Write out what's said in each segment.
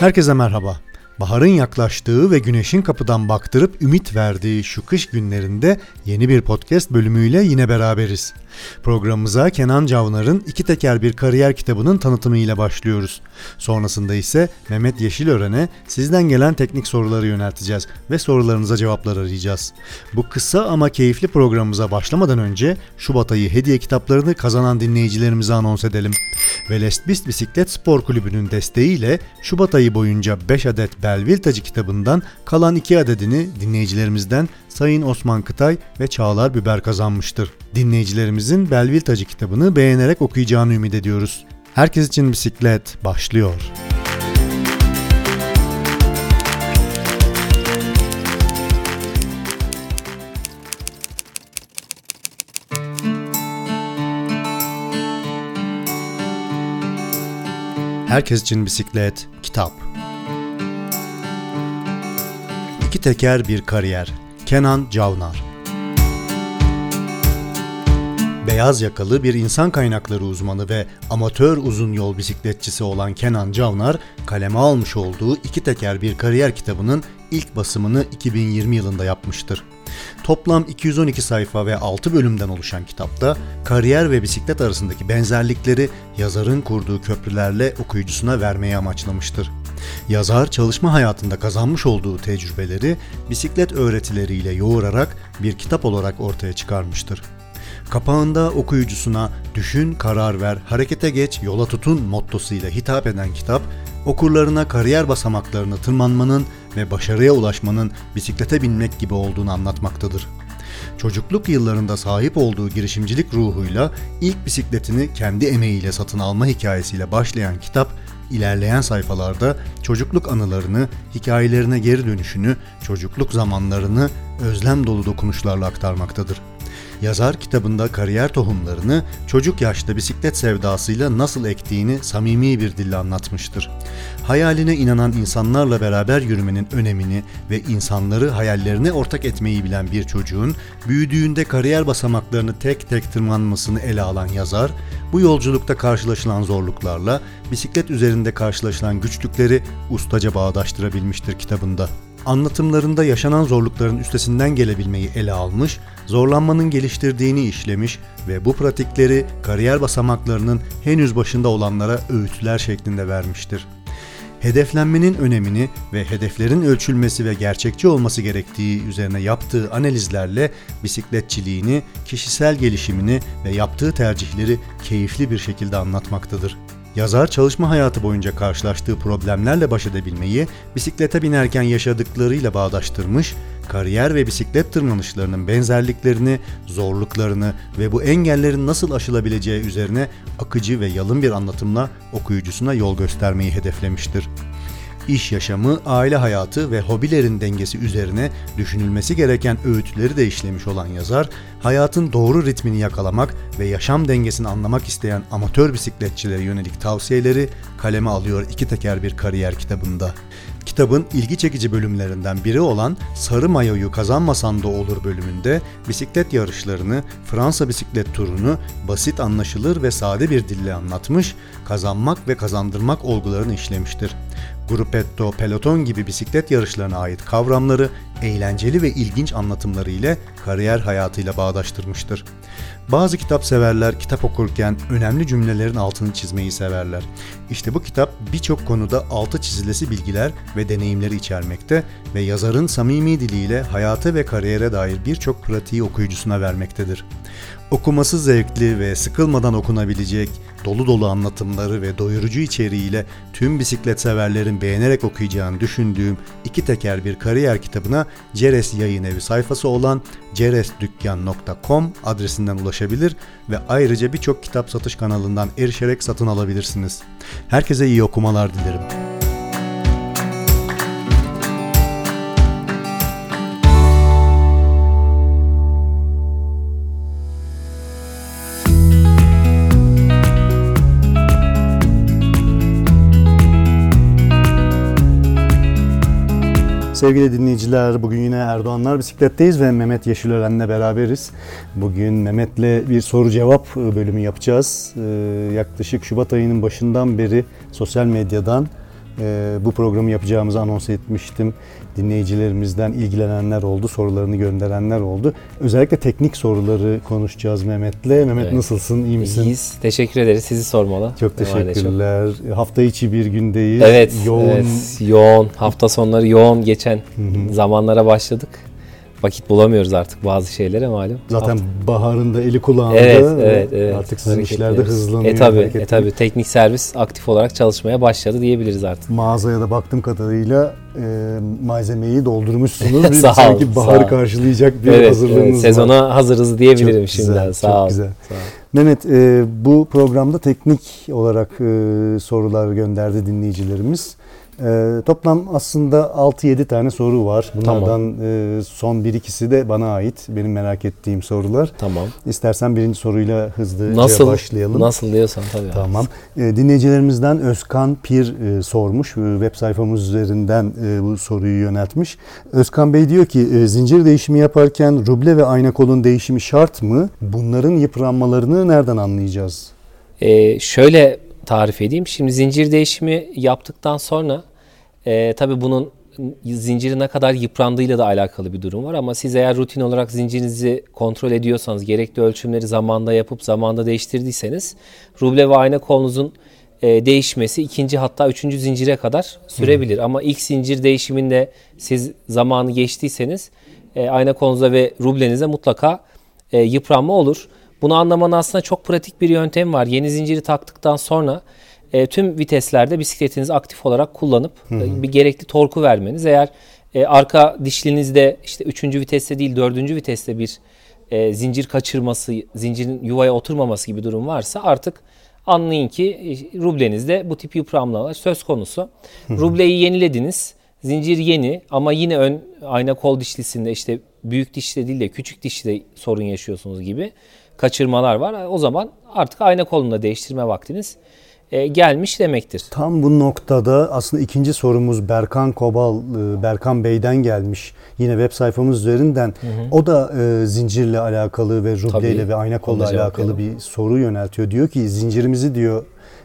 Herkese merhaba. Baharın yaklaştığı ve güneşin kapıdan baktırıp ümit verdiği şu kış günlerinde yeni bir podcast bölümüyle yine beraberiz. Programımıza Kenan Cavnar'ın İki Teker Bir Kariyer kitabının tanıtımı ile başlıyoruz. Sonrasında ise Mehmet Yeşilören'e sizden gelen teknik soruları yönelteceğiz ve sorularınıza cevaplar arayacağız. Bu kısa ama keyifli programımıza başlamadan önce Şubat ayı hediye kitaplarını kazanan dinleyicilerimize anons edelim. Velestbist Bisiklet Spor Kulübü'nün desteğiyle Şubat ayı boyunca 5 adet Belville Tacı kitabından kalan 2 adedini dinleyicilerimizden Sayın Osman Kıtay ve Çağlar Biber kazanmıştır. Dinleyicilerimizin Belville Tacı kitabını beğenerek okuyacağını ümit ediyoruz. Herkes için bisiklet başlıyor. Herkes için bisiklet, kitap. İki teker bir kariyer. Kenan Cavnar Beyaz yakalı bir insan kaynakları uzmanı ve amatör uzun yol bisikletçisi olan Kenan Cavnar, kaleme almış olduğu iki teker bir kariyer kitabının ilk basımını 2020 yılında yapmıştır. Toplam 212 sayfa ve 6 bölümden oluşan kitapta kariyer ve bisiklet arasındaki benzerlikleri yazarın kurduğu köprülerle okuyucusuna vermeyi amaçlamıştır. Yazar çalışma hayatında kazanmış olduğu tecrübeleri bisiklet öğretileriyle yoğurarak bir kitap olarak ortaya çıkarmıştır. Kapağında okuyucusuna düşün, karar ver, harekete geç, yola tutun mottosuyla hitap eden kitap, okurlarına kariyer basamaklarını tırmanmanın ve başarıya ulaşmanın bisiklete binmek gibi olduğunu anlatmaktadır. Çocukluk yıllarında sahip olduğu girişimcilik ruhuyla ilk bisikletini kendi emeğiyle satın alma hikayesiyle başlayan kitap, ilerleyen sayfalarda çocukluk anılarını, hikayelerine geri dönüşünü, çocukluk zamanlarını özlem dolu dokunuşlarla aktarmaktadır. Yazar kitabında kariyer tohumlarını çocuk yaşta bisiklet sevdasıyla nasıl ektiğini samimi bir dille anlatmıştır. Hayaline inanan insanlarla beraber yürümenin önemini ve insanları hayallerine ortak etmeyi bilen bir çocuğun büyüdüğünde kariyer basamaklarını tek tek tırmanmasını ele alan yazar, bu yolculukta karşılaşılan zorluklarla bisiklet üzerinde karşılaşılan güçlükleri ustaca bağdaştırabilmiştir kitabında anlatımlarında yaşanan zorlukların üstesinden gelebilmeyi ele almış, zorlanmanın geliştirdiğini işlemiş ve bu pratikleri kariyer basamaklarının henüz başında olanlara öğütler şeklinde vermiştir. Hedeflenmenin önemini ve hedeflerin ölçülmesi ve gerçekçi olması gerektiği üzerine yaptığı analizlerle bisikletçiliğini, kişisel gelişimini ve yaptığı tercihleri keyifli bir şekilde anlatmaktadır. Yazar çalışma hayatı boyunca karşılaştığı problemlerle baş edebilmeyi bisiklete binerken yaşadıklarıyla bağdaştırmış, kariyer ve bisiklet tırmanışlarının benzerliklerini, zorluklarını ve bu engellerin nasıl aşılabileceği üzerine akıcı ve yalın bir anlatımla okuyucusuna yol göstermeyi hedeflemiştir iş yaşamı, aile hayatı ve hobilerin dengesi üzerine düşünülmesi gereken öğütleri de işlemiş olan yazar, hayatın doğru ritmini yakalamak ve yaşam dengesini anlamak isteyen amatör bisikletçilere yönelik tavsiyeleri kaleme alıyor iki teker bir kariyer kitabında. Kitabın ilgi çekici bölümlerinden biri olan Sarı Mayoyu Kazanmasan da Olur bölümünde bisiklet yarışlarını, Fransa bisiklet turunu basit anlaşılır ve sade bir dille anlatmış, kazanmak ve kazandırmak olgularını işlemiştir. Gruppetto, peloton gibi bisiklet yarışlarına ait kavramları eğlenceli ve ilginç anlatımları ile kariyer hayatıyla bağdaştırmıştır. Bazı kitap severler kitap okurken önemli cümlelerin altını çizmeyi severler. İşte bu kitap birçok konuda altı çizilesi bilgiler ve deneyimleri içermekte ve yazarın samimi diliyle hayata ve kariyere dair birçok pratiği okuyucusuna vermektedir. Okuması zevkli ve sıkılmadan okunabilecek, dolu dolu anlatımları ve doyurucu içeriğiyle tüm bisiklet severlerin beğenerek okuyacağını düşündüğüm iki teker bir kariyer kitabına Ceres Yayın Evi sayfası olan ceresdükkan.com adresinden ulaşabilir ve ayrıca birçok kitap satış kanalından erişerek satın alabilirsiniz. Herkese iyi okumalar dilerim. Sevgili dinleyiciler, bugün yine Erdoğanlar Bisiklet'teyiz ve Mehmet Yeşilören'le beraberiz. Bugün Mehmet'le bir soru cevap bölümü yapacağız. Ee, yaklaşık Şubat ayının başından beri sosyal medyadan e, bu programı yapacağımızı anons etmiştim. Dinleyicilerimizden ilgilenenler oldu, sorularını gönderenler oldu. Özellikle teknik soruları konuşacağız Mehmet'le. Mehmet evet. nasılsın, iyi misin? İyiyiz, teşekkür ederiz. Sizi sormalı. Çok teşekkürler. Çok. Hafta içi bir gündeyiz. Evet, yoğun. Evet, yoğun. Hafta sonları yoğun geçen zamanlara başladık vakit bulamıyoruz artık bazı şeylere malum. Zaten Hafta. baharında eli kulağında evet, evet, evet. artık sizin işlerde hızlanıyor. E tabi, e tabi teknik servis aktif olarak çalışmaya başladı diyebiliriz artık. Mağazaya da baktığım kadarıyla e, malzemeyi doldurmuşsunuz. Bir sağ sanki ol, baharı sağ karşılayacak bir evet, hazırlığınız evet, sezona var. hazırız diyebilirim çok şimdiden. Güzel, sağ çok ol. Güzel. Sağ ol. Mehmet e, bu programda teknik olarak e, sorular gönderdi dinleyicilerimiz. E, toplam aslında 6-7 tane soru var. Bunlardan tamam. e, son bir ikisi de bana ait. Benim merak ettiğim sorular. Tamam. İstersen birinci soruyla hızlıca nasıl, başlayalım. Nasıl diyorsan tabii. Tamam. E, dinleyicilerimizden Özkan Pir e, sormuş. E, web sayfamız üzerinden e, bu soruyu yöneltmiş. Özkan Bey diyor ki e, zincir değişimi yaparken ruble ve ayna kolun değişimi şart mı? Bunların yıpranmalarını nereden anlayacağız? E, şöyle tarif edeyim. Şimdi zincir değişimi yaptıktan sonra e, tabii bunun zinciri ne kadar yıprandığıyla da alakalı bir durum var ama siz eğer rutin olarak zincirinizi kontrol ediyorsanız, gerekli ölçümleri zamanda yapıp zamanda değiştirdiyseniz ruble ve ayna kolunuzun e, değişmesi ikinci hatta üçüncü zincire kadar sürebilir. Hı. Ama ilk zincir değişiminde siz zamanı geçtiyseniz e, ayna kolunuzda ve rublenize mutlaka e, yıpranma olur. Bunu anlamanın aslında çok pratik bir yöntem var. Yeni zinciri taktıktan sonra e, tüm viteslerde bisikletinizi aktif olarak kullanıp. E, bir gerekli torku vermeniz. Eğer e, arka dişlinizde işte üçüncü viteste değil dördüncü viteste bir e, zincir kaçırması, zincirin yuvaya oturmaması gibi durum varsa artık anlayın ki e, rublenizde bu tip yıpranmalar söz konusu. Rubleyi yenilediniz. Zincir yeni ama yine ön ayna kol dişlisinde işte büyük dişli değil de küçük dişli sorun yaşıyorsunuz gibi kaçırmalar var. O zaman artık ayna kolunda değiştirme vaktiniz gelmiş demektir. Tam bu noktada aslında ikinci sorumuz Berkan Kobal, e, Berkan Bey'den gelmiş. Yine web sayfamız üzerinden. Hı hı. O da e, zincirle alakalı ve rubleyle ve ayna kolla alakalı bir soru yöneltiyor. Diyor ki zincirimizi diyor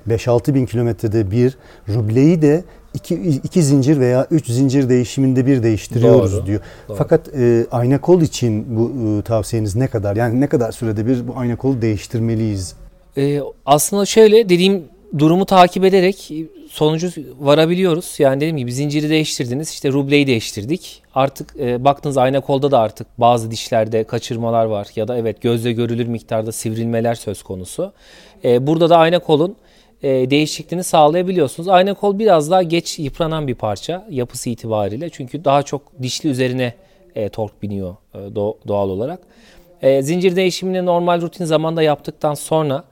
5-6 bin kilometrede bir, rubleyi de iki, iki zincir veya üç zincir değişiminde bir değiştiriyoruz doğru, diyor. Doğru. Fakat e, ayna kol için bu e, tavsiyeniz ne kadar? Yani ne kadar sürede bir bu ayna kolu değiştirmeliyiz? Ee, aslında şöyle dediğim durumu takip ederek sonucu varabiliyoruz. Yani dediğim gibi zinciri değiştirdiniz. işte rubleyi değiştirdik. Artık e, baktığınız ayna kolda da artık bazı dişlerde kaçırmalar var. Ya da evet gözle görülür miktarda sivrilmeler söz konusu. E, burada da ayna kolun e, değişikliğini sağlayabiliyorsunuz. Ayna kol biraz daha geç yıpranan bir parça yapısı itibariyle. Çünkü daha çok dişli üzerine e, tork biniyor e, doğal olarak. E, zincir değişimini normal rutin zamanda yaptıktan sonra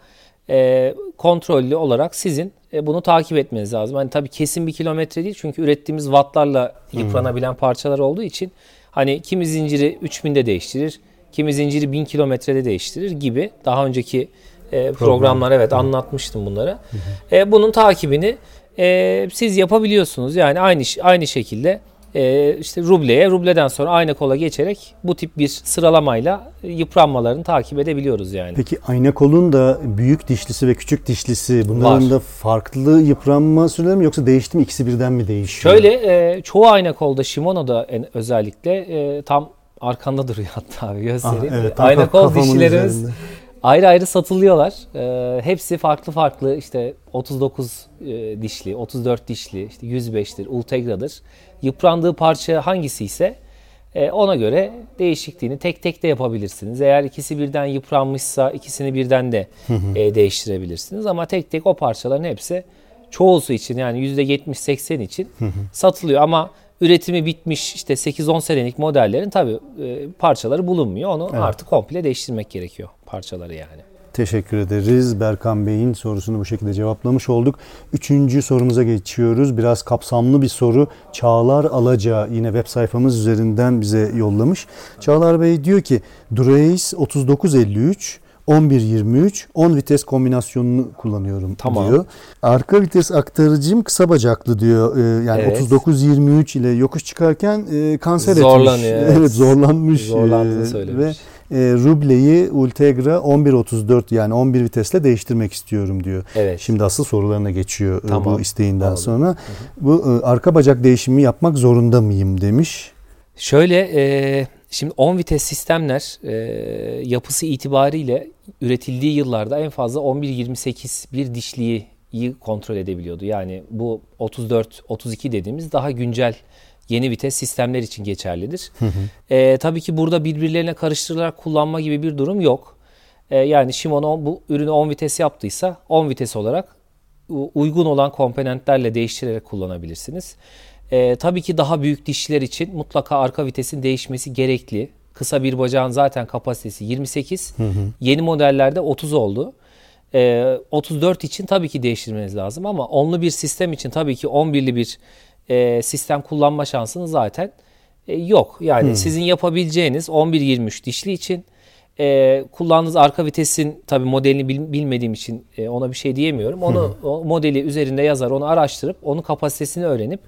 e, kontrollü olarak sizin e, bunu takip etmeniz lazım. Hani tabii kesin bir kilometre değil çünkü ürettiğimiz wattlarla yıpranabilen hmm. parçalar olduğu için hani kimi zinciri 3000'de değiştirir, kimi zinciri 1000 kilometrede değiştirir gibi daha önceki e, programlar evet hmm. anlatmıştım bunları. Hmm. E, bunun takibini e, siz yapabiliyorsunuz. Yani aynı aynı şekilde e, işte rubleye, rubleden sonra ayna kola geçerek bu tip bir sıralamayla yıpranmalarını takip edebiliyoruz yani. Peki ayna kolun da büyük dişlisi ve küçük dişlisi bunların Var. da farklı yıpranma süreleri mi yoksa değişti mi ikisi birden mi değişiyor? Şöyle e, çoğu ayna kolda Shimano'da en, özellikle e, tam arkanda duruyor hatta göstereyim. Ah, evet, ayna kol dişlilerimiz üzerinde ayrı ayrı satılıyorlar. E, hepsi farklı farklı işte 39 e, dişli, 34 dişli, işte 105'tir, Ultegra'dır. Yıprandığı parça hangisi ise e, ona göre değişikliğini tek tek de yapabilirsiniz. Eğer ikisi birden yıpranmışsa ikisini birden de e, değiştirebilirsiniz. Ama tek tek o parçaların hepsi çoğusu için yani %70-80 için satılıyor. Ama üretimi bitmiş işte 8-10 senelik modellerin tabii e, parçaları bulunmuyor. Onu evet. artık komple değiştirmek gerekiyor parçaları yani. Teşekkür ederiz. Berkan Bey'in sorusunu bu şekilde cevaplamış olduk. Üçüncü sorumuza geçiyoruz. Biraz kapsamlı bir soru. Çağlar Alaca yine web sayfamız üzerinden bize yollamış. Çağlar Bey diyor ki Durace 3953 11-23 10 vites kombinasyonunu kullanıyorum tamam. diyor. Arka vites aktarıcım kısa bacaklı diyor. Ee, yani evet. 39-23 ile yokuş çıkarken e, kanser Zorlanıyor, etmiş. Evet, evet zorlanmış. Zorlandığını e, söylemiş. Ve e, Ruble'yi Ultegra 1134 yani 11 vitesle değiştirmek istiyorum diyor. Evet. Şimdi asıl sorularına geçiyor e, Tamam. bu isteğinden Anladım. sonra. Bu e, arka bacak değişimi yapmak zorunda mıyım demiş. Şöyle e, şimdi 10 vites sistemler e, yapısı itibariyle üretildiği yıllarda en fazla 11-28 bir dişliği kontrol edebiliyordu. Yani bu 34-32 dediğimiz daha güncel yeni vites sistemler için geçerlidir. E, tabii ki burada birbirlerine karıştırılarak kullanma gibi bir durum yok. E, yani Shimano bu ürünü 10 vites yaptıysa 10 vites olarak uygun olan komponentlerle değiştirerek kullanabilirsiniz. Ee, tabii ki daha büyük dişliler için mutlaka arka vitesin değişmesi gerekli. Kısa bir bacağın zaten kapasitesi 28. Yeni modellerde 30 oldu. Ee, 34 için tabii ki değiştirmeniz lazım ama onlu bir sistem için tabii ki 11'li bir e, sistem kullanma şansınız zaten e, yok. Yani sizin yapabileceğiniz 11-23 dişli için e, kullandığınız arka vitesin tabii modelini bil- bilmediğim için e, ona bir şey diyemiyorum. Onu o modeli üzerinde yazar, onu araştırıp onun kapasitesini öğrenip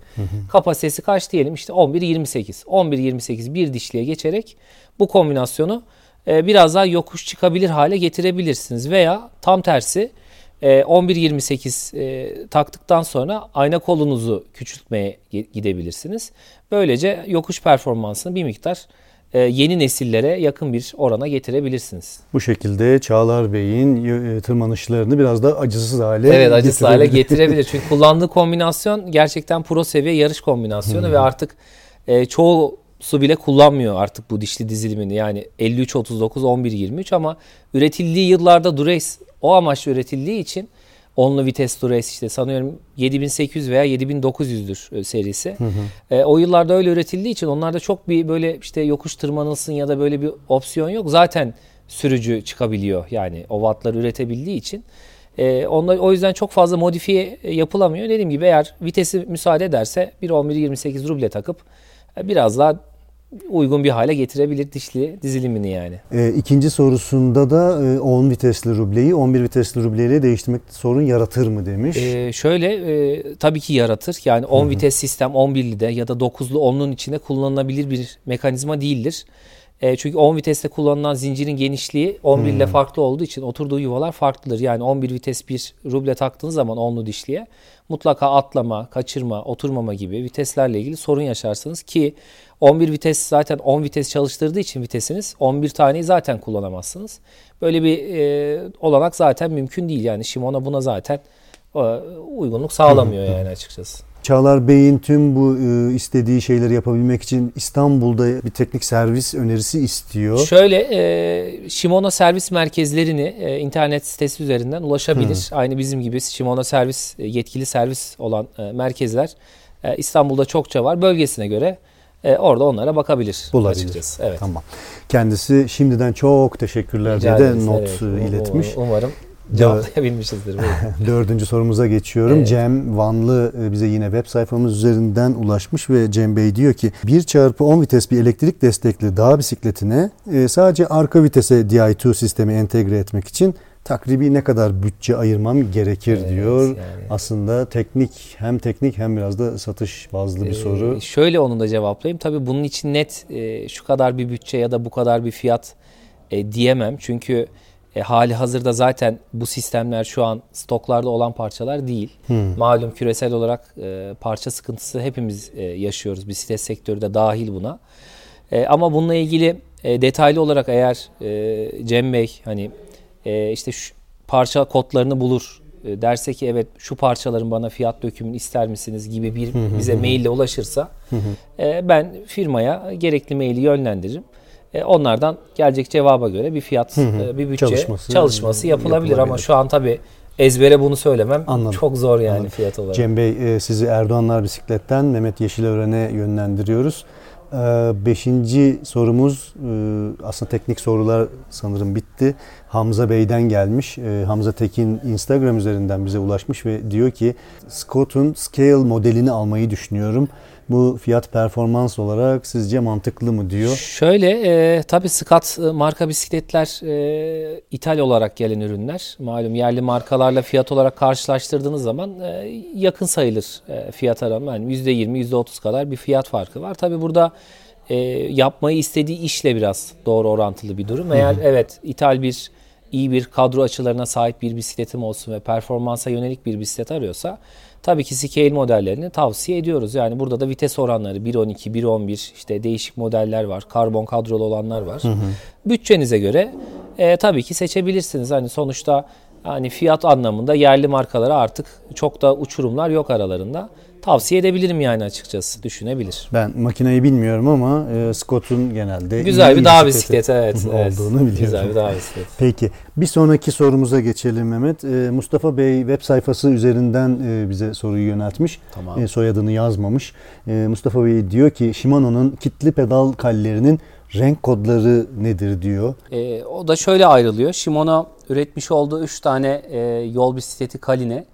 kapasitesi kaç diyelim işte 11-28. 11-28 bir dişliye geçerek bu kombinasyonu e, biraz daha yokuş çıkabilir hale getirebilirsiniz veya tam tersi e, 11-28 e, taktıktan sonra ayna kolunuzu küçültmeye gidebilirsiniz. Böylece yokuş performansını bir miktar e, yeni nesillere yakın bir orana getirebilirsiniz. Bu şekilde Çağlar Bey'in e, tırmanışlarını biraz da acısız hale Evet acısız hale getirebilir. Çünkü kullandığı kombinasyon gerçekten pro seviye yarış kombinasyonu ve artık e, çoğu su bile kullanmıyor artık bu dişli dizilimini. Yani 53 39 11 23 ama üretildiği yıllarda Durace o amaçla üretildiği için onlu vites Durace işte sanıyorum 7800 veya 7900'dür e, serisi. E, o yıllarda öyle üretildiği için onlarda çok bir böyle işte yokuş tırmanılsın ya da böyle bir opsiyon yok. Zaten sürücü çıkabiliyor yani o wattları üretebildiği için. E, onlar, o yüzden çok fazla modifiye e, yapılamıyor. Dediğim gibi eğer vitesi müsaade ederse bir 11-28 ruble takıp biraz daha uygun bir hale getirebilir dişli dizilimini yani. E, ikinci sorusunda da e, 10 vitesli rubleyi 11 vitesli rubleyle değiştirmek sorun yaratır mı demiş. Ee, şöyle e, tabii ki yaratır. Yani 10 vites sistem 11'li de ya da 9'lu 10'un içinde kullanılabilir bir mekanizma değildir. E, çünkü 10 viteste kullanılan zincirin genişliği 11 ile farklı olduğu için oturduğu yuvalar farklıdır. Yani 11 vites bir ruble taktığınız zaman 10'lu dişliye mutlaka atlama, kaçırma, oturmama gibi viteslerle ilgili sorun yaşarsınız ki 11 vites zaten 10 vites çalıştırdığı için vitesiniz 11 taneyi zaten kullanamazsınız. Böyle bir e, olanak zaten mümkün değil. Yani Shimano buna zaten e, uygunluk sağlamıyor yani açıkçası. Çağlar Bey'in tüm bu e, istediği şeyleri yapabilmek için İstanbul'da bir teknik servis önerisi istiyor. Şöyle e, Shimano servis merkezlerini e, internet sitesi üzerinden ulaşabilir. Aynı bizim gibi Shimano servis e, yetkili servis olan e, merkezler e, İstanbul'da çokça var. Bölgesine göre e, orada onlara bakabilir Bulabilir. açıkçası. Evet. Tamam. Kendisi şimdiden çok teşekkürler Rica diye de ederiz. not Evet, iletmiş. Umarım cevaplayabilmişizdir. Dördüncü sorumuza geçiyorum. Evet. Cem Vanlı e, bize yine web sayfamız üzerinden ulaşmış ve Cem Bey diyor ki 1 çarpı 10 vites bir elektrik destekli dağ bisikletine e, sadece arka vitese Di2 sistemi entegre etmek için takribi ne kadar bütçe ayırmam gerekir Evet, diyor. yani. Aslında teknik hem teknik hem biraz da satış bazlı bir soru. Ee, şöyle onu da cevaplayayım. Tabii bunun için net e, şu kadar bir bütçe ya da bu kadar bir fiyat diyemem. Çünkü e, hali hazırda zaten bu sistemler şu an stoklarda olan parçalar değil. Malum küresel olarak e, parça sıkıntısı hepimiz e, yaşıyoruz. Bisiklet sektörü de dahil buna. E, ama bununla ilgili e, detaylı olarak eğer e, Cem Bey hani e, işte şu parça kodlarını bulur e, derse ki evet şu parçaların bana fiyat dökümünü ister misiniz gibi bir bize maille ulaşırsa e, ben firmaya gerekli maili yönlendiririm. E, onlardan gelecek cevaba göre bir fiyat, e, bir bütçe Çalışması, çalışması, yapılabilir. ama şu an tabii ezbere bunu söylemem Anladım. çok zor yani Anladım. fiyat olarak. Cem Bey e, sizi Erdoğanlar Bisiklet'ten Mehmet Yeşilören'e yönlendiriyoruz. Beşinci sorumuz aslında teknik sorular sanırım bitti. Hamza Bey'den gelmiş. Hamza Tekin Instagram üzerinden bize ulaşmış ve diyor ki Scott'un Scale modelini almayı düşünüyorum. Bu fiyat performans olarak sizce mantıklı mı diyor. Şöyle e, tabii Scott e, marka bisikletler e, ithal olarak gelen ürünler. Malum yerli markalarla fiyat olarak karşılaştırdığınız zaman e, yakın sayılır e, fiyat arama. Yani %20, %30 kadar bir fiyat farkı var. Tabii burada e, yapmayı istediği işle biraz doğru orantılı bir durum. Eğer evet ithal bir iyi bir kadro açılarına sahip bir bisikletim olsun ve performansa yönelik bir bisiklet arıyorsa tabii ki scale modellerini tavsiye ediyoruz. Yani burada da vites oranları 1.12, 1.11 işte değişik modeller var. Karbon kadrolu olanlar var. Bütçenize göre e, tabii ki seçebilirsiniz. Hani sonuçta hani fiyat anlamında yerli markalara artık çok da uçurumlar yok aralarında. Tavsiye edebilirim yani açıkçası düşünebilir. Ben makineyi bilmiyorum ama e, Scott'un genelde Güzel iyi bir dağ bisikleti evet. evet. olduğunu biliyorum. Güzel bir dağ bisikleti. Peki bir sonraki sorumuza geçelim Mehmet. E, Mustafa Bey web sayfası üzerinden e, bize soruyu yöneltmiş. Tamam. E, soyadını yazmamış. E, Mustafa Bey diyor ki Shimano'nun kitli pedal kallerinin renk kodları nedir diyor. Ee, o da şöyle ayrılıyor. Shimano üretmiş olduğu 3 tane e, yol bisikleti kaline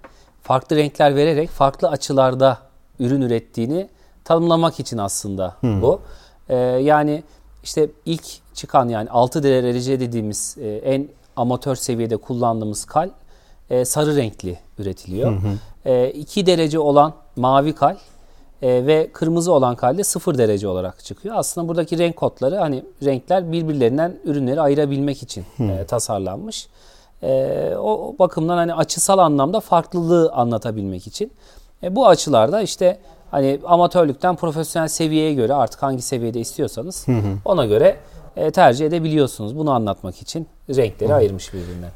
farklı renkler vererek farklı açılarda ürün ürettiğini tanımlamak için aslında bu. Ee, yani işte ilk çıkan yani 6 derece dediğimiz e, en amatör seviyede kullandığımız kal e, sarı renkli üretiliyor. 2 derece olan mavi kal e, ve kırmızı olan kalde 0 derece olarak çıkıyor. Aslında buradaki renk kodları hani renkler birbirlerinden ürünleri ayırabilmek için e, tasarlanmış. E, o, bakımdan hani açısal anlamda farklılığı anlatabilmek için. E, bu açılarda işte hani amatörlükten profesyonel seviyeye göre artık hangi seviyede istiyorsanız ona göre e, tercih edebiliyorsunuz. Bunu anlatmak için renkleri ayırmış birbirinden.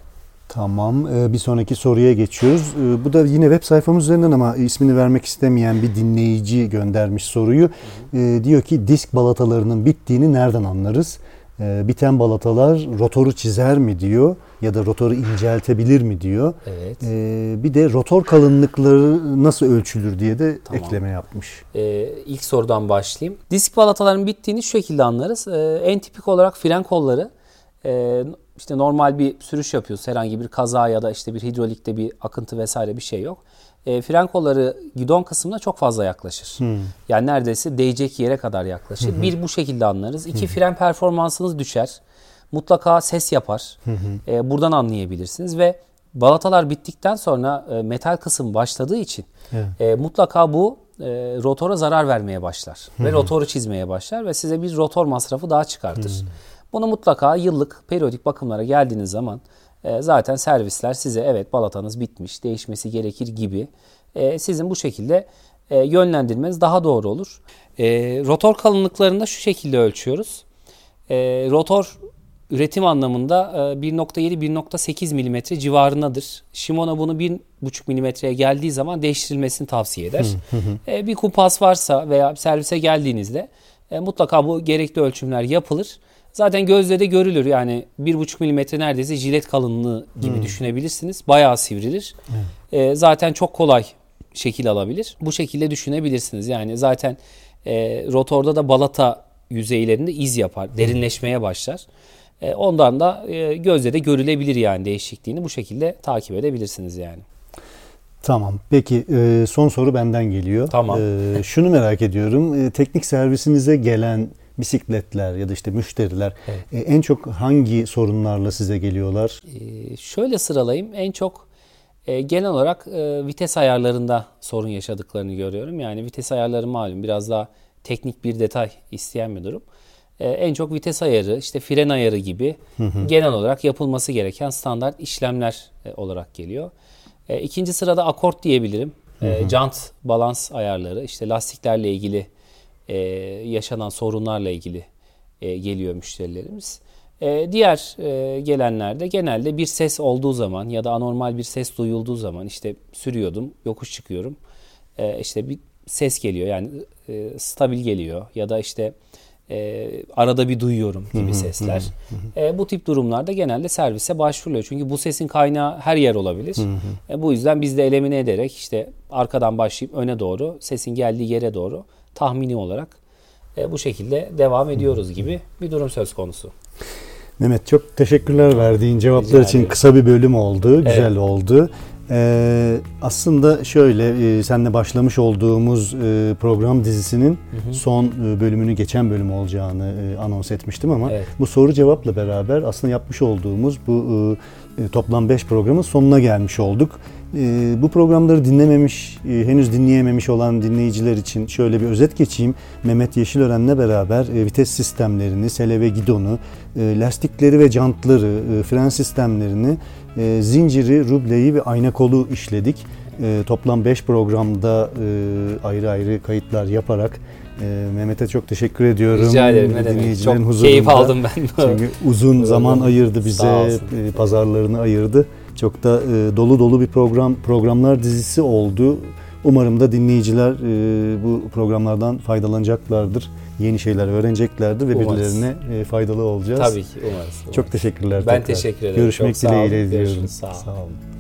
Tamam. e, Bir sonraki soruya geçiyoruz. E, Bu da yine web sayfamız üzerinden ama ismini vermek istemeyen bir dinleyici göndermiş soruyu. E, Diyor ki disk balatalarının bittiğini nereden anlarız? E, Biten balatalar rotoru çizer mi diyor ya da rotoru inceltebilir mi diyor. Evet. E, Bir de rotor kalınlıkları nasıl ölçülür diye de Tamam. ekleme yapmış. Ee, ilk sorudan başlayayım. Disk balataların bittiğini şu şekilde anlarız. Ee, en tipik olarak fren kolları e, işte normal bir sürüş yapıyoruz. Herhangi bir kaza ya da işte bir hidrolikte bir akıntı vesaire bir şey yok. E, fren kolları gidon kısmına çok fazla yaklaşır. Yani neredeyse değecek yere kadar yaklaşır. Bir bu şekilde anlarız. İki fren performansınız düşer. Mutlaka ses yapar. E, buradan anlayabilirsiniz ve balatalar bittikten sonra e, metal kısım başladığı için Evet. e, mutlaka bu e, rotora zarar vermeye başlar ve rotoru çizmeye başlar ve size bir rotor masrafı daha çıkartır. Bunu mutlaka yıllık periyodik bakımlara geldiğiniz zaman e, zaten servisler size evet balatanız bitmiş, değişmesi gerekir gibi e, sizin bu şekilde e, yönlendirmeniz daha doğru olur. E, rotor kalınlıklarını da şu şekilde ölçüyoruz. E, rotor üretim anlamında e, 1.7-1.8 mm civarındadır. Shimano bunu 1.5 mm'ye geldiği zaman değiştirilmesini tavsiye eder. E, bir kumpas varsa veya servise geldiğinizde e, mutlaka bu gerekli ölçümler yapılır. Zaten gözle de görülür yani 1.5 mm neredeyse jilet kalınlığı gibi düşünebilirsiniz. Bayağı sivrilir. E, zaten çok kolay şekil alabilir. Bu şekilde düşünebilirsiniz. Yani zaten e, rotorda da balata yüzeylerinde iz yapar, derinleşmeye başlar. E, ondan da e, gözle de görülebilir yani değişikliğini bu şekilde takip edebilirsiniz yani. Tamam. Peki e, son soru benden geliyor. Tamam. E, şunu merak ediyorum. E, teknik servisinize gelen bisikletler ya da işte müşteriler e, en çok hangi sorunlarla size geliyorlar? E, şöyle sıralayayım. En çok e, genel olarak vites ayarlarında sorun yaşadıklarını görüyorum. Yani vites ayarları malum biraz daha teknik bir detay isteyen bir durum. En çok vites ayarı, işte fren ayarı gibi genel olarak yapılması gereken standart işlemler olarak geliyor. İkinci sırada akort diyebilirim. E, jant balans ayarları, işte lastiklerle ilgili e, yaşanan sorunlarla ilgili e, geliyor müşterilerimiz. E, diğer e, gelenlerde genelde bir ses olduğu zaman ya da anormal bir ses duyulduğu zaman işte sürüyordum, yokuş çıkıyorum. E, işte bir ses geliyor yani e, stabil geliyor ya da işte e, arada bir duyuyorum gibi sesler. E, bu tip durumlarda genelde servise başvuruluyor. Çünkü bu sesin kaynağı her yer olabilir. E, bu yüzden biz de elimine ederek işte arkadan başlayıp öne doğru sesin geldiği yere doğru tahmini olarak e, bu şekilde devam ediyoruz gibi bir durum söz konusu. Mehmet çok teşekkürler verdiğin cevaplar Rica için kısa bir bölüm oldu. Güzel oldu. Ee, aslında şöyle e, seninle başlamış olduğumuz e, program dizisinin son e, bölümünü geçen bölüm olacağını e, anons etmiştim ama Evet. bu soru cevapla beraber aslında yapmış olduğumuz bu e, toplam 5 programın sonuna gelmiş olduk. E, bu programları dinlememiş, e, henüz dinleyememiş olan dinleyiciler için şöyle bir özet geçeyim. Mehmet Yeşilören'le beraber e, vites sistemlerini, sele ve gidonu, e, lastikleri ve jantları, e, fren sistemlerini, e, zinciri, rubleyi ve ayna kolu işledik. E, toplam 5 programda e, ayrı ayrı kayıtlar yaparak e, Mehmet'e çok teşekkür ediyorum. Rica ederim ne demek. Çok huzurunda. keyif aldım ben. Çünkü uzun zaman ayırdı bize, e, pazarlarını ayırdı. Çok da e, dolu dolu bir program programlar dizisi oldu. Umarım da dinleyiciler e, bu programlardan faydalanacaklardır. Yeni şeyler öğreneceklerdir ve Umarız. birilerine e, faydalı olacağız. Tabii ki umarız. umarız. Çok teşekkürler. Ben tekrar. teşekkür ederim. Görüşmek Çok dileğiyle diliyorum. Sağ olun. Sağ olun.